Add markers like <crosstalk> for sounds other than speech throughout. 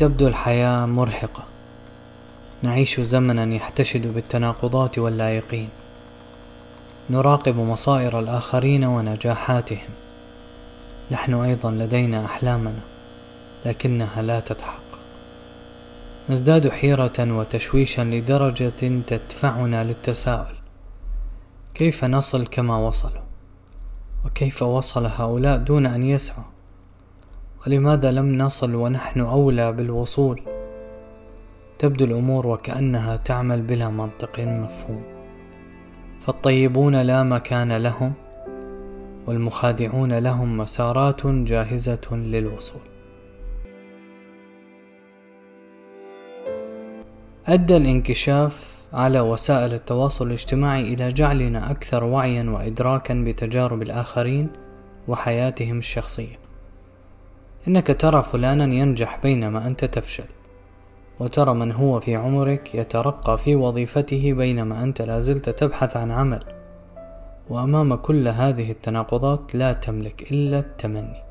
تبدو الحياة مرهقة. نعيش زمنا يحتشد بالتناقضات واللايقين. نراقب مصائر الآخرين ونجاحاتهم. نحن أيضا لدينا أحلامنا لكنها لا تتحقق نزداد حيرة وتشويشا لدرجة تدفعنا للتساؤل. كيف نصل كما وصلوا؟ وكيف وصل هؤلاء دون أن يسعوا؟ ولماذا لم نصل ونحن أولى بالوصول؟ تبدو الأمور وكأنها تعمل بلا منطق مفهوم. فالطيبون لا مكان لهم والمخادعون لهم مسارات جاهزة للوصول. أدى الانكشاف على وسائل التواصل الاجتماعي إلى جعلنا أكثر وعيا وإدراكا بتجارب الآخرين وحياتهم الشخصية. إنك ترى فلانا ينجح بينما أنت تفشل وترى من هو في عمرك يترقى في وظيفته بينما أنت لازلت تبحث عن عمل. وأمام كل هذه التناقضات لا تملك إلا التمني.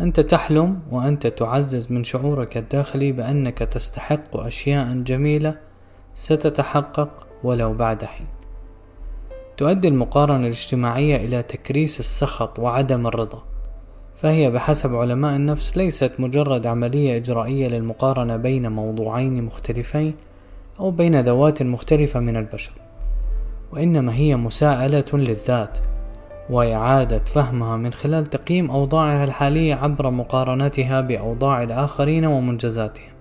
أنت تحلم وأنت تعزز من شعورك الداخلي بأنك تستحق أشياء جميلة ستتحقق ولو بعد حين. تؤدي المقارنة الاجتماعية إلى تكريس السخط وعدم الرضا. فهي بحسب علماء النفس ليست مجرد عملية إجرائية للمقارنة بين موضوعين مختلفين أو بين ذوات مختلفة من البشر وإنما هي مساءلة للذات وإعادة فهمها من خلال تقييم أوضاعها الحالية عبر مقارنتها بأوضاع الآخرين ومنجزاتهم.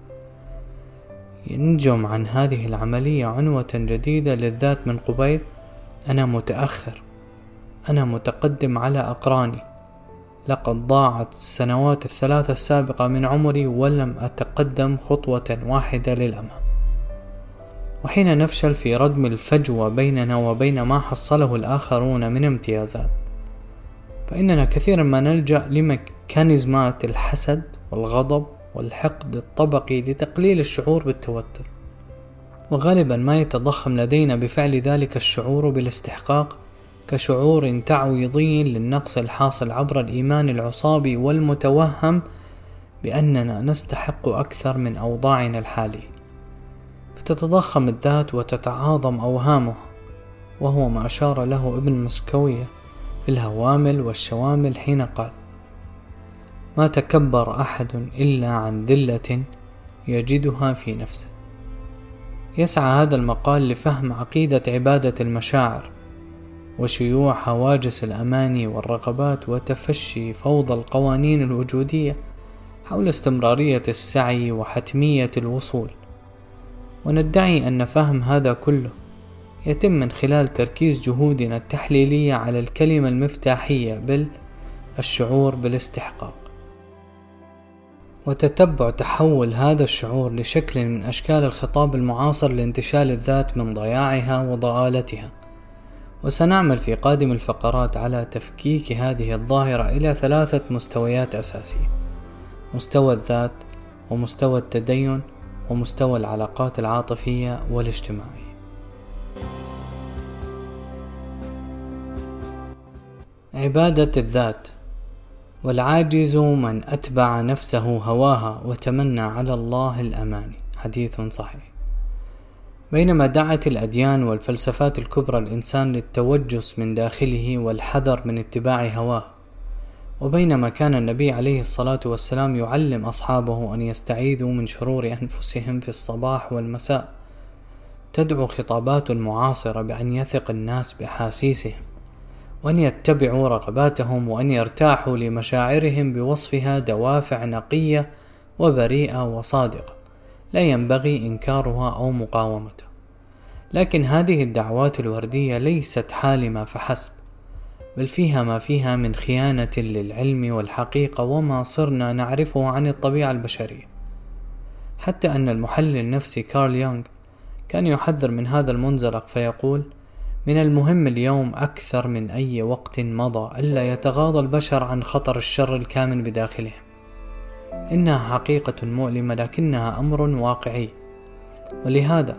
ينجم عن هذه العملية عنوة جديدة للذات من قبيل أنا متأخر أنا متقدم على أقراني. لقد ضاعت السنوات الثلاثة السابقة من عمري ولم أتقدم خطوة واحدة للأمام. وحين نفشل في ردم الفجوة بيننا وبين ما حصله الآخرون من امتيازات فإننا كثيرا ما نلجأ لميكانيزمات الحسد والغضب والحقد الطبقي لتقليل الشعور بالتوتر. وغالبا ما يتضخم لدينا بفعل ذلك الشعور بالاستحقاق كشعور تعويضي للنقص الحاصل عبر الإيمان العصابي والمتوهم بأننا نستحق أكثر من أوضاعنا الحالية. فتتضخم الذات وتتعاظم أوهامها وهو ما أشار له ابن مسكوية في الهوامل والشوامل حين قال ما تكبر أحد إلا عن ذلة يجدها في نفسه. يسعى هذا المقال لفهم عقيدة عبادة المشاعر وشيوع هواجس الأماني والرغبات وتفشي فوضى القوانين الوجودية حول استمرارية السعي وحتمية الوصول. وندعي أن فهم هذا كله يتم من خلال تركيز جهودنا التحليلية على الكلمة المفتاحية بل الشعور بالاستحقاق. وتتبع تحول هذا الشعور لشكل من أشكال الخطاب المعاصر لانتشال الذات من ضياعها وضآلتها. وسنعمل في قادم الفقرات على تفكيك هذه الظاهرة إلى ثلاثة مستويات أساسية مستوى الذات ومستوى التدين ومستوى العلاقات العاطفية والاجتماعية. عبادة الذات والعاجز من أتبع نفسه هواها وتمنى على الله الأماني. حديث صحيح. بينما دعت الأديان والفلسفات الكبرى الإنسان للتوجس من داخله والحذر من اتباع هواه. وبينما كان النبي عليه الصلاة والسلام يعلم أصحابه أن يستعيذوا من شرور أنفسهم في الصباح والمساء. تدعو خطابات المعاصرة بأن يثق الناس بأحاسيسهم وأن يتبعوا رغباتهم وأن يرتاحوا لمشاعرهم بوصفها دوافع نقية وبريئة وصادقة. لا ينبغي إنكارها أو مقاومتها لكن هذه الدعوات الوردية ليست حالمة فحسب بل فيها ما فيها من خيانة للعلم والحقيقة وما صرنا نعرفه عن الطبيعة البشرية. حتى أن المحلل النفسي كارل يونغ كان يحذر من هذا المنزلق فيقول من المهم اليوم أكثر من أي وقت مضى ألا يتغاضى البشر عن خطر الشر الكامن بداخلهم. إنها حقيقة مؤلمة لكنها أمر واقعي. ولهذا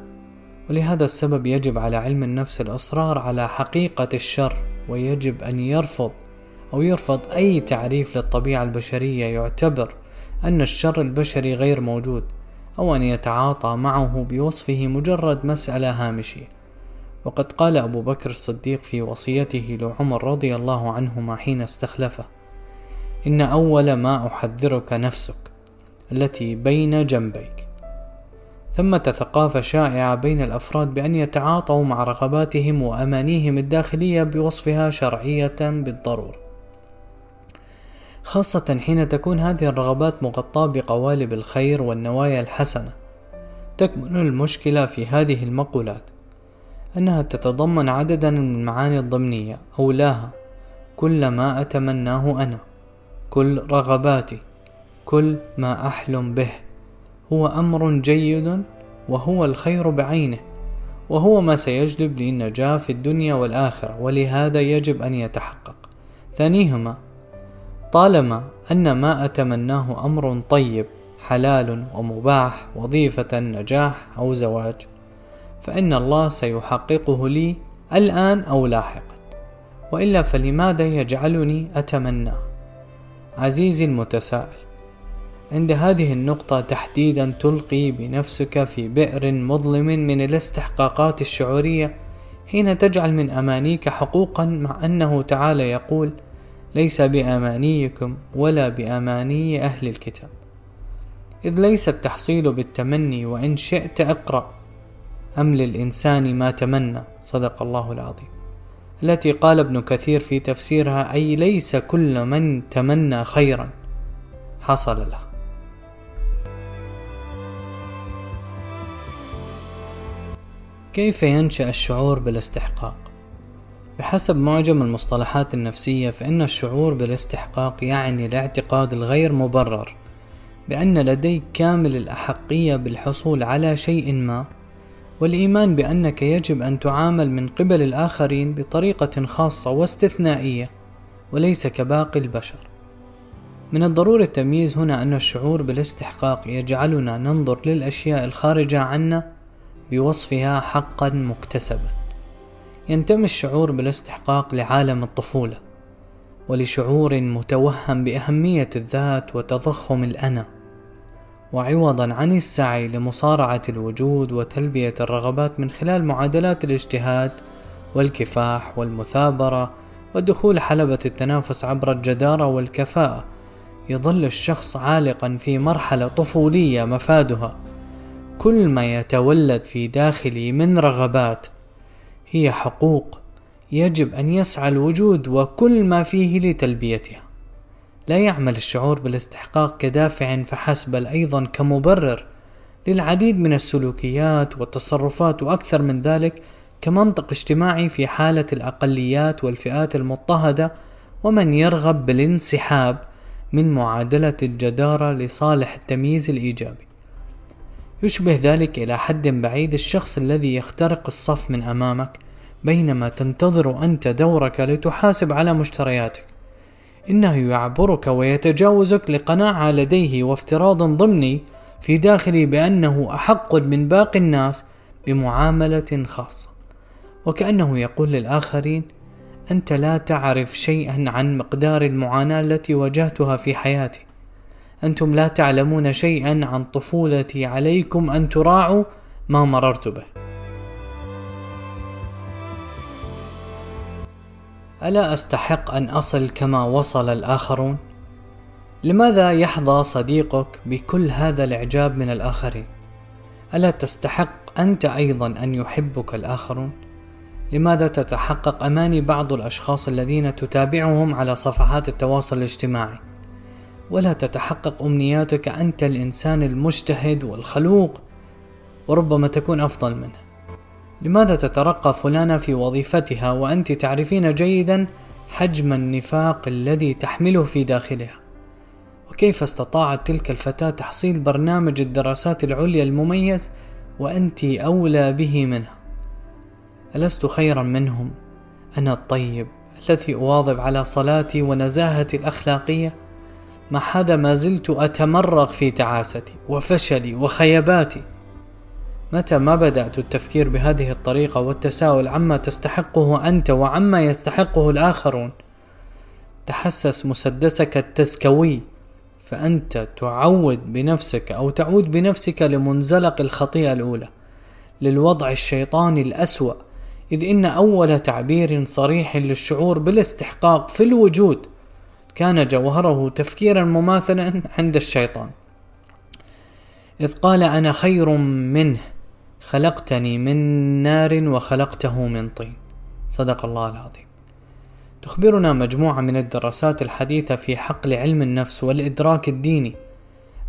ولهذا السبب يجب على علم النفس الإصرار على حقيقة الشر ويجب أن يرفض أو يرفض أي تعريف للطبيعة البشرية يعتبر أن الشر البشري غير موجود أو أن يتعاطى معه بوصفه مجرد مسألة هامشية. وقد قال أبو بكر الصديق في وصيته لعمر رضي الله عنهما حين استخلفه إن أول ما أحذرك نفسك التي بين جنبيك. ثمة ثقافة شائعة بين الأفراد بأن يتعاطوا مع رغباتهم وأمانيهم الداخلية بوصفها شرعية بالضرورة. خاصة حين تكون هذه الرغبات مغطاة بقوالب الخير والنوايا الحسنة تكمن المشكلة في هذه المقولات. أنها تتضمن عددا من المعاني الضمنية أولاها كل ما أتمناه أنا. كل رغباتي كل ما أحلم به. هو أمر جيد وهو الخير بعينه وهو ما سيجلب لي النجاة في الدنيا والآخرة ولهذا يجب أن يتحقق. ثانيهما طالما أن ما أتمناه أمر طيب حلال ومباح وظيفة نجاح أو زواج فإن الله سيحققه لي الآن أو لاحقا. وإلا فلماذا يجعلني أتمناه؟ عزيزي المتسائل عند هذه النقطة تحديدا تلقي بنفسك في بئر مظلم من الاستحقاقات الشعورية حين تجعل من أمانيك حقوقا مع أنه تعالى يقول ليس بأمانيكم ولا بأماني أهل الكتاب إذ ليس التحصيل بالتمني وإن شئت أقرأ أم للإنسان ما تمنى. صدق الله العظيم. التي قال ابن كثير في تفسيرها أي ليس كل من تمنى خيرا. حصل له. كيف ينشأ الشعور بالاستحقاق؟ بحسب معجم المصطلحات النفسية فإن الشعور بالاستحقاق يعني الاعتقاد الغير مبرر بأن لديك كامل الأحقية بالحصول على شيء ما. والإيمان بأنك يجب أن تعامل من قبل الآخرين بطريقة خاصة واستثنائية وليس كباقي البشر. من الضروري التمييز هنا أن الشعور بالاستحقاق يجعلنا ننظر للأشياء الخارجة عنا بوصفها حقا مكتسبا. ينتمي الشعور بالاستحقاق لعالم الطفولة ولشعور متوهم بأهمية الذات وتضخم الأنا وعوضا عن السعي لمصارعة الوجود وتلبية الرغبات من خلال معادلات الاجتهاد والكفاح والمثابرة ودخول حلبة التنافس عبر الجدارة والكفاءة. يظل الشخص عالقا في مرحلة طفولية مفادها. كل ما يتولد في داخلي من رغبات هي حقوق يجب أن يسعى الوجود وكل ما فيه لتلبيتها. لا يعمل الشعور بالاستحقاق كدافع فحسب بل أيضا كمبرر للعديد من السلوكيات والتصرفات وأكثر من ذلك كمنطق اجتماعي في حالة الأقليات والفئات المضطهدة ومن يرغب بالانسحاب من معادلة الجدارة لصالح التمييز الإيجابي. يشبه ذلك إلى حد بعيد الشخص الذي يخترق الصف من أمامك بينما تنتظر أنت دورك لتحاسب على مشترياتك إنه يعبرك ويتجاوزك لقناعة لديه وافتراض ضمني في داخلي بأنه أحق من باقي الناس بمعاملة خاصة. وكأنه يقول للآخرين أنت لا تعرف شيئا عن مقدار المعاناة التي واجهتها في حياتي. أنتم لا تعلمون شيئا عن طفولتي عليكم أن تراعوا ما مررت به. ألا أستحق أن أصل كما وصل الآخرون؟ لماذا يحظى صديقك بكل هذا الإعجاب من الآخرين؟ ألا تستحق أنت أيضا أن يحبك الآخرون؟ لماذا تتحقق أماني بعض الأشخاص الذين تتابعهم على صفحات التواصل الاجتماعي؟ ولا تتحقق أمنياتك أنت الإنسان المجتهد والخلوق وربما تكون أفضل منه لماذا تترقى فلانة في وظيفتها وأنت تعرفين جيدا حجم النفاق الذي تحمله في داخلها؟ وكيف استطاعت تلك الفتاة تحصيل برنامج الدراسات العليا المميز وأنت أولى به منها؟ ألست خيرا منهم؟ أنا الطيب الذي أواظب على صلاتي ونزاهتي الأخلاقية؟ ما حدا ما زلت أتمرغ في تعاستي وفشلي وخيباتي متى ما بدأت التفكير بهذه الطريقة والتساؤل عما تستحقه أنت وعما يستحقه الآخرون؟ تحسس مسدسك التزكوي فأنت تعود بنفسك أو تعود بنفسك لمنزلق الخطيئة الأولى للوضع الشيطاني الأسوأ إذ إن أول تعبير صريح للشعور بالاستحقاق في الوجود كان جوهره تفكيرا مماثلا عند الشيطان. إذ قال أنا خير منه خلقتني من نار وخلقته من طين. صدق الله العظيم. تخبرنا مجموعة من الدراسات الحديثة في حقل علم النفس والإدراك الديني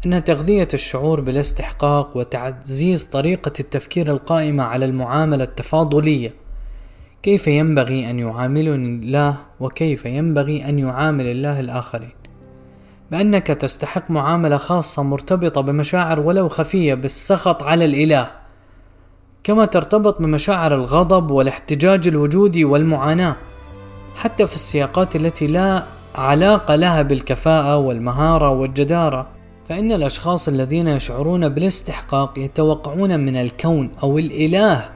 أن تغذية الشعور بالاستحقاق وتعزيز طريقة التفكير القائمة على المعاملة التفاضلية. كيف ينبغي أن يعاملني الله وكيف ينبغي أن يعامل الله الآخرين؟ بأنك تستحق معاملة خاصة مرتبطة بمشاعر ولو خفية بالسخط على الإله. كما ترتبط بمشاعر الغضب والاحتجاج الوجودي والمعاناة حتى في السياقات التي لا علاقة لها بالكفاءة والمهارة والجدارة. فإن الأشخاص الذين يشعرون بالاستحقاق يتوقعون من الكون أو الإله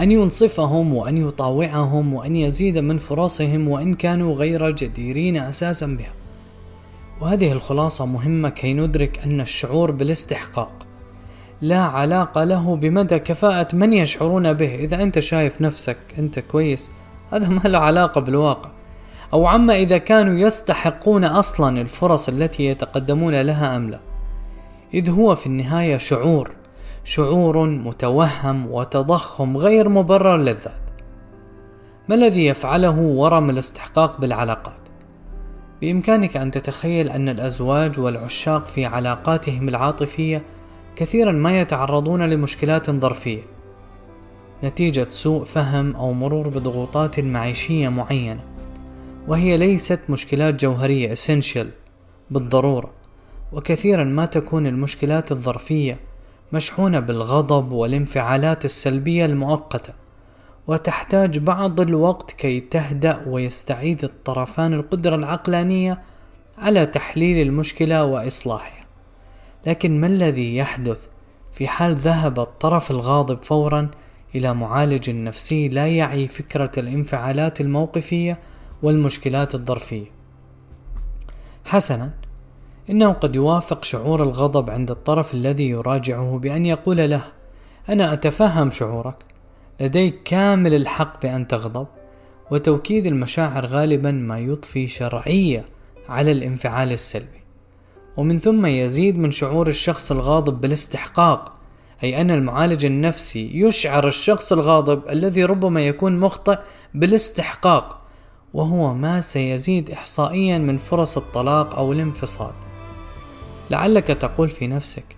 أن ينصفهم وأن يطاوعهم وأن يزيد من فرصهم وإن كانوا غير جديرين أساسا بها. وهذه الخلاصة مهمة كي ندرك أن الشعور بالاستحقاق لا علاقة له بمدى كفاءة من يشعرون به. إذا أنت شايف نفسك أنت كويس هذا ما له علاقة بالواقع. أو عما إذا كانوا يستحقون أصلا الفرص التي يتقدمون لها أم لا. إذ هو في النهاية شعور شعور متوهم وتضخم غير مبرر للذات. ما الذي يفعله ورم الاستحقاق بالعلاقات؟ بإمكانك أن تتخيل أن الأزواج والعشاق في علاقاتهم العاطفية كثيرا ما يتعرضون لمشكلات ظرفية نتيجة سوء فهم أو مرور بضغوطات معيشية معينة وهي ليست مشكلات جوهرية essential بالضرورة وكثيرا ما تكون المشكلات الظرفية مشحونة بالغضب والانفعالات السلبية المؤقتة وتحتاج بعض الوقت كي تهدأ ويستعيد الطرفان القدرة العقلانية على تحليل المشكلة وإصلاحها. لكن ما الذي يحدث في حال ذهب الطرف الغاضب فورا إلى معالج نفسي لا يعي فكرة الانفعالات الموقفية والمشكلات الظرفية؟ حسنا إنه قد يوافق شعور الغضب عند الطرف الذي يراجعه بأن يقول له أنا أتفهم شعورك لديك كامل الحق بأن تغضب وتوكيد المشاعر غالبا ما يضفي شرعية على الانفعال السلبي. ومن ثم يزيد من شعور الشخص الغاضب بالاستحقاق أي أن المعالج النفسي يشعر الشخص الغاضب الذي ربما يكون مخطئ بالاستحقاق وهو ما سيزيد إحصائيا من فرص الطلاق أو الانفصال لعلك تقول في نفسك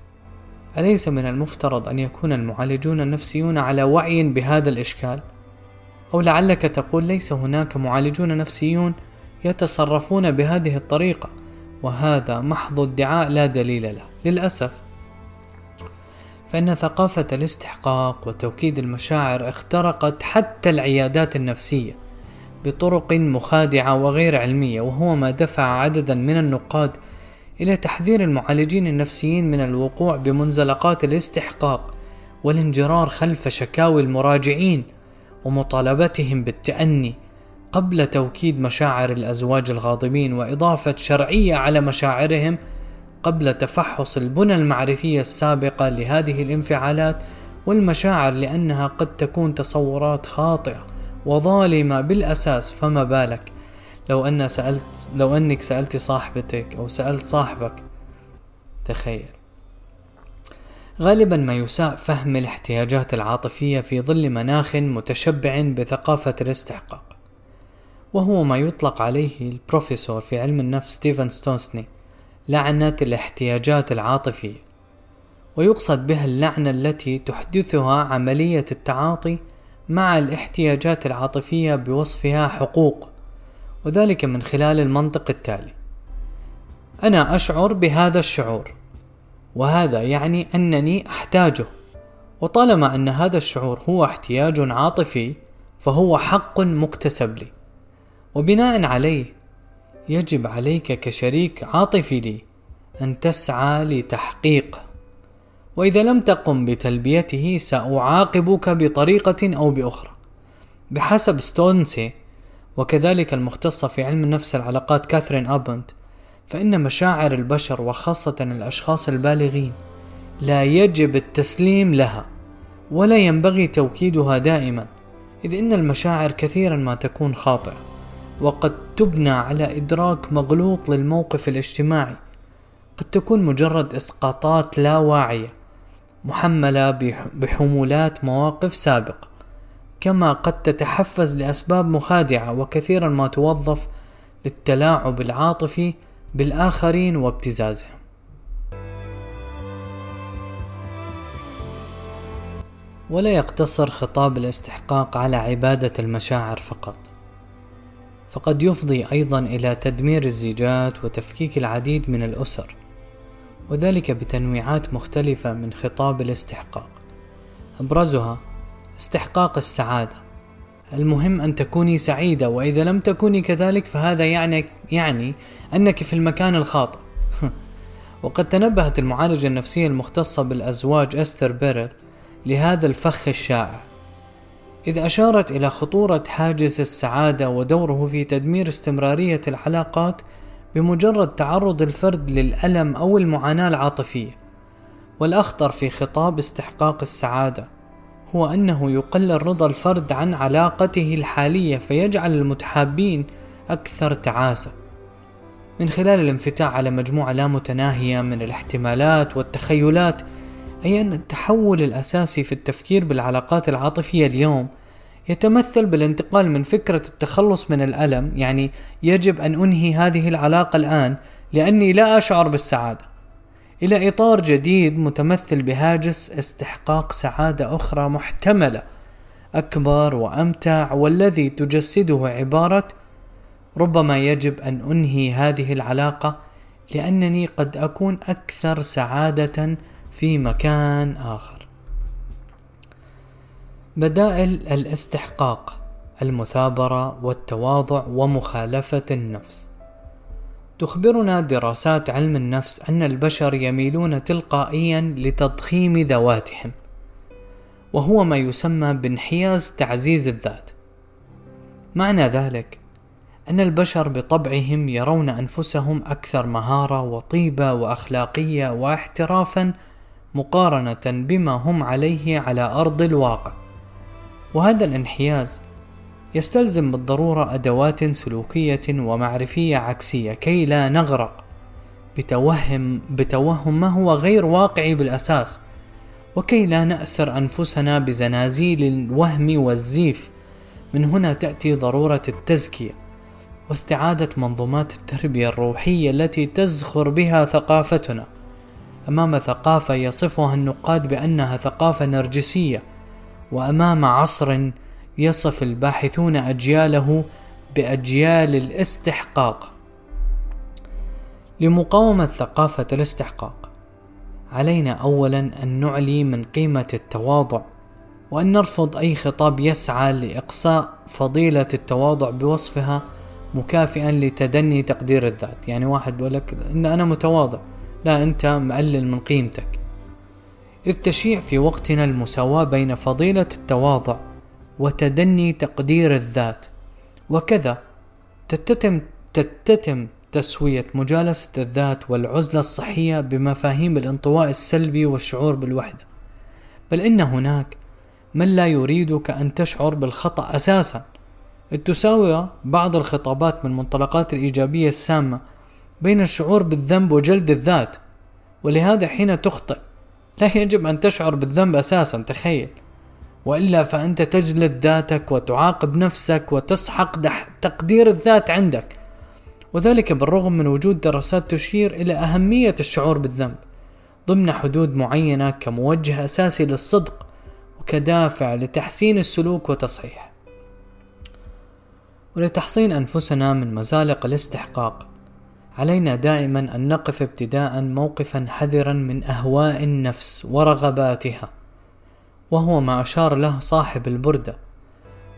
أليس من المفترض أن يكون المعالجون النفسيون على وعي بهذا الإشكال؟ أو لعلك تقول ليس هناك معالجون نفسيون يتصرفون بهذه الطريقة وهذا محض ادعاء لا دليل له. للأسف فإن ثقافة الاستحقاق وتوكيد المشاعر اخترقت حتى العيادات النفسية بطرق مخادعة وغير علمية وهو ما دفع عددا من النقاد إلى تحذير المعالجين النفسيين من الوقوع بمنزلقات الاستحقاق والانجرار خلف شكاوي المراجعين ومطالبتهم بالتأني قبل توكيد مشاعر الأزواج الغاضبين وإضافة شرعية على مشاعرهم قبل تفحص البنى المعرفية السابقة لهذه الانفعالات والمشاعر لأنها قد تكون تصورات خاطئة وظالمة بالأساس فما بالك؟ لو أن سألت لو أنك سألت صاحبتك أو سألت صاحبك تخيل. غالبا ما يساء فهم الاحتياجات العاطفية في ظل مناخ متشبع بثقافة الاستحقاق. وهو ما يطلق عليه البروفيسور في علم النفس ستيفن ستونسني لعنة الاحتياجات العاطفية. ويقصد بها اللعنة التي تحدثها عملية التعاطي مع الاحتياجات العاطفية بوصفها حقوق وذلك من خلال المنطق التالي أنا أشعر بهذا الشعور وهذا يعني أنني أحتاجه. وطالما أن هذا الشعور هو احتياج عاطفي فهو حق مكتسب لي. وبناء عليه يجب عليك كشريك عاطفي لي أن تسعى لتحقيقه وإذا لم تقم بتلبيته سأعاقبك بطريقة أو بأخرى. بحسب ستونسي وكذلك المختصة في علم النفس العلاقات كاثرين أبنت فإن مشاعر البشر وخاصة الأشخاص البالغين لا يجب التسليم لها ولا ينبغي توكيدها دائما إذ إن المشاعر كثيرا ما تكون خاطئة. وقد تبنى على إدراك مغلوط للموقف الاجتماعي. قد تكون مجرد إسقاطات لا واعية محملة بحمولات مواقف سابقة. كما قد تتحفز لأسباب مخادعة وكثيرا ما توظف للتلاعب العاطفي بالآخرين وابتزازهم. ولا يقتصر خطاب الاستحقاق على عبادة المشاعر فقط. فقد يفضي أيضا إلى تدمير الزيجات وتفكيك العديد من الأسر وذلك بتنويعات مختلفة من خطاب الاستحقاق. أبرزها استحقاق السعادة. المهم أن تكوني سعيدة وإذا لم تكوني كذلك فهذا يعني يعني أنك في المكان الخاطئ. <laughs> وقد تنبهت المعالجة النفسية المختصة بالأزواج أستر بيرل لهذا الفخ الشائع. إذ أشارت إلى خطورة حاجز السعادة ودوره في تدمير استمرارية العلاقات بمجرد تعرض الفرد للألم أو المعاناة العاطفية. والأخطر في خطاب استحقاق السعادة هو أنه يقلل رضا الفرد عن علاقته الحالية فيجعل المتحابين أكثر تعاسة. من خلال الانفتاح على مجموعة لا متناهية من الاحتمالات والتخيلات أي أن التحول الأساسي في التفكير بالعلاقات العاطفية اليوم يتمثل بالانتقال من فكرة التخلص من الألم يعني يجب أن أنهي هذه العلاقة الآن لأني لا أشعر بالسعادة إلى إطار جديد متمثل بهاجس استحقاق سعادة أخرى محتملة أكبر وأمتع والذي تجسده عبارة ربما يجب أن أنهي هذه العلاقة لأنني قد أكون أكثر سعادة في مكان آخر. بدائل الاستحقاق المثابرة والتواضع ومخالفة النفس. تخبرنا دراسات علم النفس أن البشر يميلون تلقائيا لتضخيم ذواتهم، وهو ما يسمى بانحياز تعزيز الذات. معنى ذلك أن البشر بطبعهم يرون أنفسهم أكثر مهارة وطيبة وأخلاقية واحترافا مقارنة بما هم عليه على أرض الواقع. وهذا الانحياز يستلزم بالضرورة أدوات سلوكية ومعرفية عكسية كي لا نغرق بتوهم بتوهم ما هو غير واقعي بالأساس وكي لا نأسر أنفسنا بزنازيل الوهم والزيف. من هنا تأتي ضرورة التزكية واستعادة منظومات التربية الروحية التي تزخر بها ثقافتنا. أمام ثقافة يصفها النقاد بأنها ثقافة نرجسية وأمام عصر يصف الباحثون أجياله بأجيال الاستحقاق. لمقاومة ثقافة الاستحقاق علينا اولا أن نعلي من قيمة التواضع وأن نرفض أي خطاب يسعى لإقصاء فضيلة التواضع بوصفها مكافئا لتدني تقدير الذات. يعني واحد بيقول لك إن أنا متواضع لا أنت مقلل من قيمتك. إذ تشيع في وقتنا المساواة بين فضيلة التواضع وتدني تقدير الذات. وكذا تتتم تتتم تسوية مجالسة الذات والعزلة الصحية بمفاهيم الانطواء السلبي والشعور بالوحدة. بل إن هناك من لا يريدك أن تشعر بالخطأ أساسا. تساوي بعض الخطابات من المنطلقات الإيجابية السامة بين الشعور بالذنب وجلد الذات ولهذا حين تخطئ لا يجب أن تشعر بالذنب أساسا تخيل. وإلا فأنت تجلد ذاتك وتعاقب نفسك وتسحق تقدير الذات عندك. وذلك بالرغم من وجود دراسات تشير إلى أهمية الشعور بالذنب ضمن حدود معينة كموجه أساسي للصدق وكدافع لتحسين السلوك وتصحيحه. ولتحصين أنفسنا من مزالق الاستحقاق. علينا دائما أن نقف ابتداء موقفا حذرا من أهواء النفس ورغباتها وهو ما أشار له صاحب البردة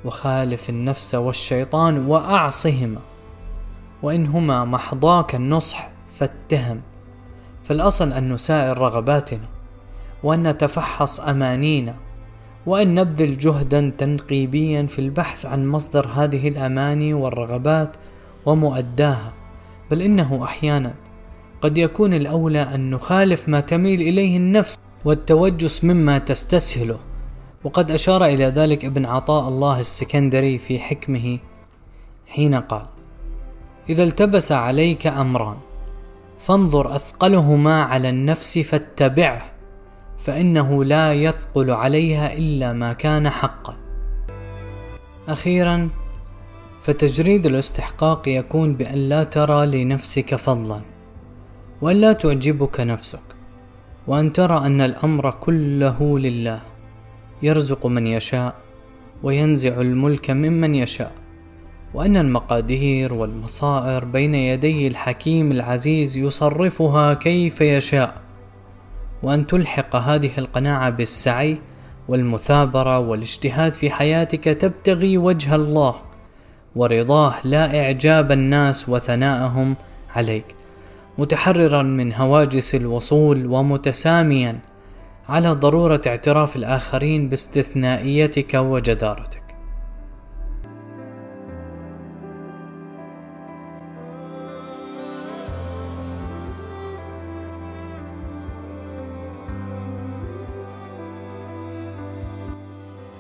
وخالف النفس والشيطان وأعصهما وإن هما محضاك النصح فاتهم. فالأصل أن نسائر رغباتنا وأن نتفحص أمانينا وأن نبذل جهدا تنقيبيا في البحث عن مصدر هذه الأماني والرغبات ومؤداها. بل إنه أحيانا قد يكون الأولى أن نخالف ما تميل إليه النفس والتوجس مما تستسهله. وقد أشار إلى ذلك ابن عطاء الله السكندري في حكمه حين قال إذا التبس عليك أمران فانظر أثقلهما على النفس فاتبعه فإنه لا يثقل عليها إلا ما كان حقا. أخيرا فتجريد الاستحقاق يكون بأن لا ترى لنفسك فضلا وأن لا تعجبك نفسك وأن ترى أن الأمر كله لله يرزق من يشاء وينزع الملك ممن يشاء وأن المقادير والمصائر بين يدي الحكيم العزيز يصرفها كيف يشاء وأن تلحق هذه القناعة بالسعي والمثابرة والاجتهاد في حياتك تبتغي وجه الله ورضاه لا إعجاب الناس وثناءهم عليك. متحررا من هواجس الوصول ومتساميا على ضرورة اعتراف الآخرين باستثنائيتك وجدارتك.